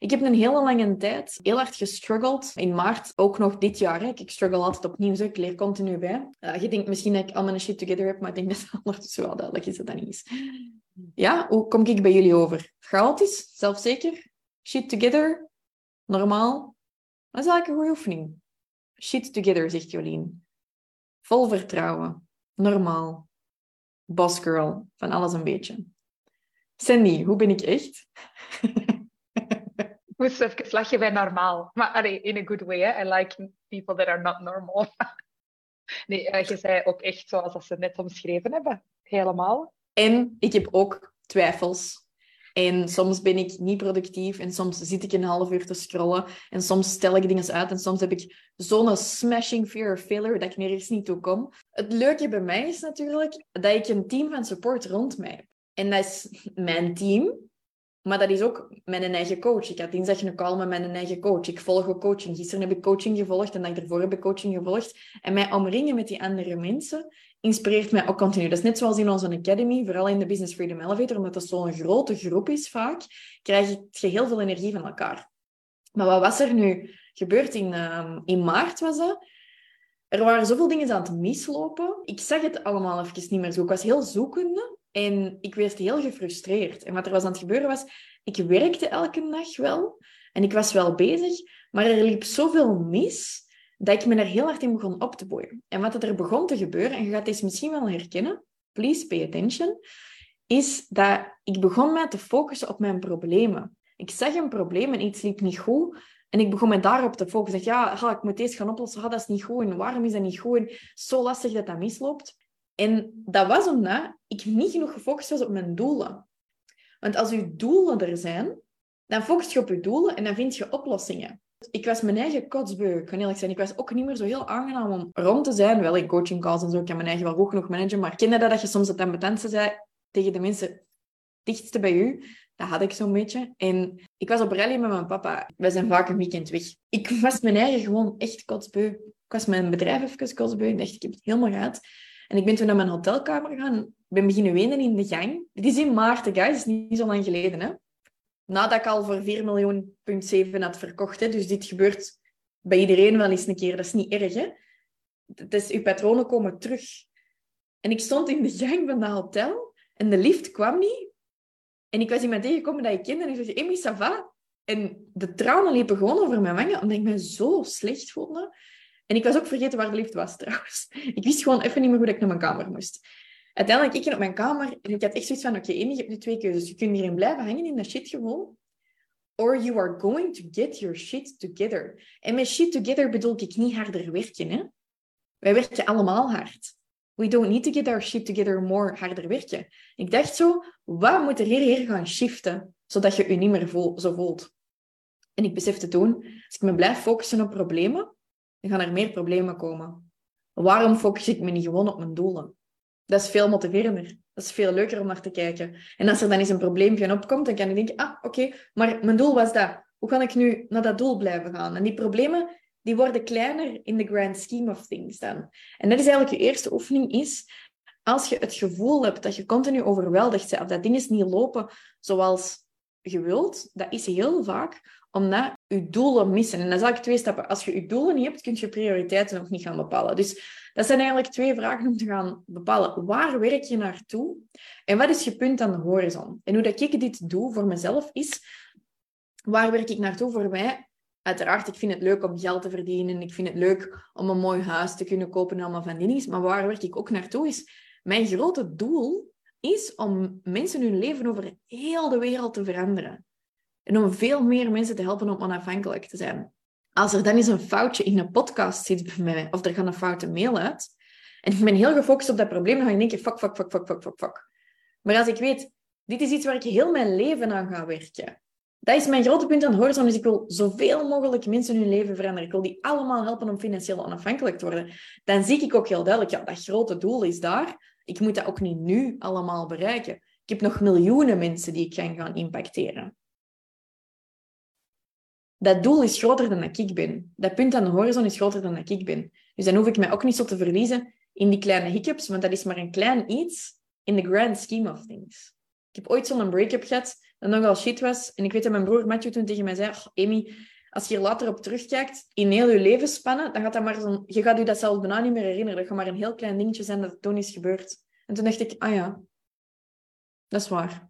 Ik heb een hele lange tijd heel hard gestruggeld. In maart, ook nog dit jaar. Hè. Ik struggle altijd opnieuw, ik leer continu bij. Uh, je denkt misschien dat ik al mijn shit together heb, maar ik denk dat het ondertussen wel duidelijk is dat dat niet is. Ja, hoe kom ik bij jullie over? Chaotisch? Zelfzeker? Shit together? Normaal? Dat is eigenlijk een goede oefening. Shit together, zegt Jolien. Vol vertrouwen. Normaal. Boss girl. Van alles een beetje. Sandy, hoe ben ik echt? Moest even lachen bij normaal. Maar in a good way. I like people that are not normal. nee, uh, je zei ook echt zoals ze net omschreven hebben. Helemaal. En ik heb ook twijfels. En soms ben ik niet productief en soms zit ik een half uur te scrollen en soms stel ik dingen uit en soms heb ik zo'n smashing fear of failure dat ik nergens niet toe kom. Het leuke bij mij is natuurlijk dat ik een team van support rond mij heb. En dat is mijn team, maar dat is ook mijn eigen coach. Ik had dinsdag een call met mijn eigen coach. Ik volg ook coaching. Gisteren heb ik coaching gevolgd en dag ervoor heb ik coaching gevolgd. En mij omringen met die andere mensen inspireert mij ook continu. Dat is net zoals in onze academy, vooral in de Business Freedom Elevator, omdat het zo'n grote groep is vaak, krijg je heel veel energie van elkaar. Maar wat was er nu gebeurd in, uh, in maart? Was dat? Er waren zoveel dingen aan het mislopen. Ik zag het allemaal even niet meer zo. Ik was heel zoekende en ik werd heel gefrustreerd. En wat er was aan het gebeuren was, ik werkte elke dag wel en ik was wel bezig, maar er liep zoveel mis dat ik me er heel hard in begon op te boeien. En wat er begon te gebeuren, en je gaat deze misschien wel herkennen, please pay attention, is dat ik begon mij te focussen op mijn problemen. Ik zag een probleem en iets liep niet goed. En ik begon me daarop te focussen. Ik ja, ik moet deze gaan oplossen. Ah, dat is niet goed. En waarom is dat niet goed? Zo lastig dat dat misloopt. En dat was omdat ik niet genoeg gefocust was op mijn doelen. Want als je doelen er zijn, dan focus je op je doelen en dan vind je oplossingen. Ik was mijn eigen kotsbeu, ik kan eerlijk zijn. Ik was ook niet meer zo heel aangenaam om rond te zijn. Wel in coaching calls en zo, ik kan mijn eigen wel goed genoeg managen. Maar kende dat dat je soms het ambetantste zei tegen de mensen dichtste bij u? Dat had ik zo'n beetje. En ik was op rally met mijn papa. We zijn vaak een weekend weg. Ik was mijn eigen gewoon echt kotsbeu. Ik was mijn bedrijf even kotsbeu. Ik dacht, ik heb het helemaal gehad. En ik ben toen naar mijn hotelkamer gegaan. Ik ben beginnen wenen in de gang. Dit is in maart, guys. Is niet zo lang geleden, hè nadat ik al voor 4 miljoen punt 7 had verkocht. Hè. Dus dit gebeurt bij iedereen wel eens een keer. Dat is niet erg. Hè. Het is, uw patronen komen terug. En ik stond in de gang van dat hotel en de lift kwam niet. En ik was iemand tegengekomen dat ik kende en ik zei, Amy, ça va? En de tranen liepen gewoon over mijn wangen, omdat ik me zo slecht voelde. En ik was ook vergeten waar de lift was, trouwens. Ik wist gewoon even niet meer hoe ik naar mijn kamer moest uiteindelijk, ik ging op mijn kamer en ik had echt zoiets van, oké, okay, je hebt nu twee keuzes. Je kunt hierin blijven hangen in dat shit gewoon. Or you are going to get your shit together. En met shit together bedoel ik niet harder werken. Hè? Wij werken allemaal hard. We don't need to get our shit together more harder werken. Ik dacht zo, wat moet er hier gaan shiften, zodat je je niet meer zo voelt? En ik besefte toen, als ik me blijf focussen op problemen, dan gaan er meer problemen komen. Waarom focus ik me niet gewoon op mijn doelen? Dat is veel motiverender. Dat is veel leuker om naar te kijken. En als er dan eens een probleempje opkomt, dan kan ik denken, ah, oké, maar mijn doel was dat. Hoe kan ik nu naar dat doel blijven gaan? En die problemen, die worden kleiner in the grand scheme of things dan. En dat is eigenlijk je eerste oefening, is als je het gevoel hebt dat je continu overweldigd bent, of dat dingen niet lopen zoals je wilt, dat is heel vaak omdat je doelen missen. En dan zal ik twee stappen. Als je je doelen niet hebt, kun je prioriteiten nog niet gaan bepalen. Dus dat zijn eigenlijk twee vragen om te gaan bepalen. Waar werk je naartoe? En wat is je punt aan de horizon? En hoe dat ik dit doe voor mezelf is, waar werk ik naartoe voor mij? Uiteraard, ik vind het leuk om geld te verdienen. Ik vind het leuk om een mooi huis te kunnen kopen en allemaal van die dingen. Maar waar werk ik ook naartoe is, mijn grote doel is om mensen hun leven over heel de wereld te veranderen. En om veel meer mensen te helpen om onafhankelijk te zijn als er dan eens een foutje in een podcast zit bij mij, of er gaat een foute mail uit, en ik ben heel gefocust op dat probleem, dan ga ik denken, fuck, fuck, fuck, fuck, fuck, fuck, fuck. Maar als ik weet, dit is iets waar ik heel mijn leven aan ga werken, dat is mijn grote punt aan horizon, dus ik wil zoveel mogelijk mensen hun leven veranderen. Ik wil die allemaal helpen om financieel onafhankelijk te worden. Dan zie ik ook heel duidelijk, ja, dat grote doel is daar. Ik moet dat ook niet nu allemaal bereiken. Ik heb nog miljoenen mensen die ik kan gaan impacteren dat doel is groter dan dat ik ben. Dat punt aan de horizon is groter dan dat ik ben. Dus dan hoef ik mij ook niet zo te verliezen in die kleine hiccups, want dat is maar een klein iets in the grand scheme of things. Ik heb ooit zo'n break-up gehad, dat nogal shit was. En ik weet dat mijn broer Matthew toen tegen mij zei, "Oh, Amy, als je hier later op terugkijkt, in heel je levensspannen, dan gaat dat maar zo'n... Je gaat je dat zelfs bijna niet meer herinneren. Dat gaat maar een heel klein dingetje zijn dat toen is gebeurd. En toen dacht ik, ah ja, dat is waar.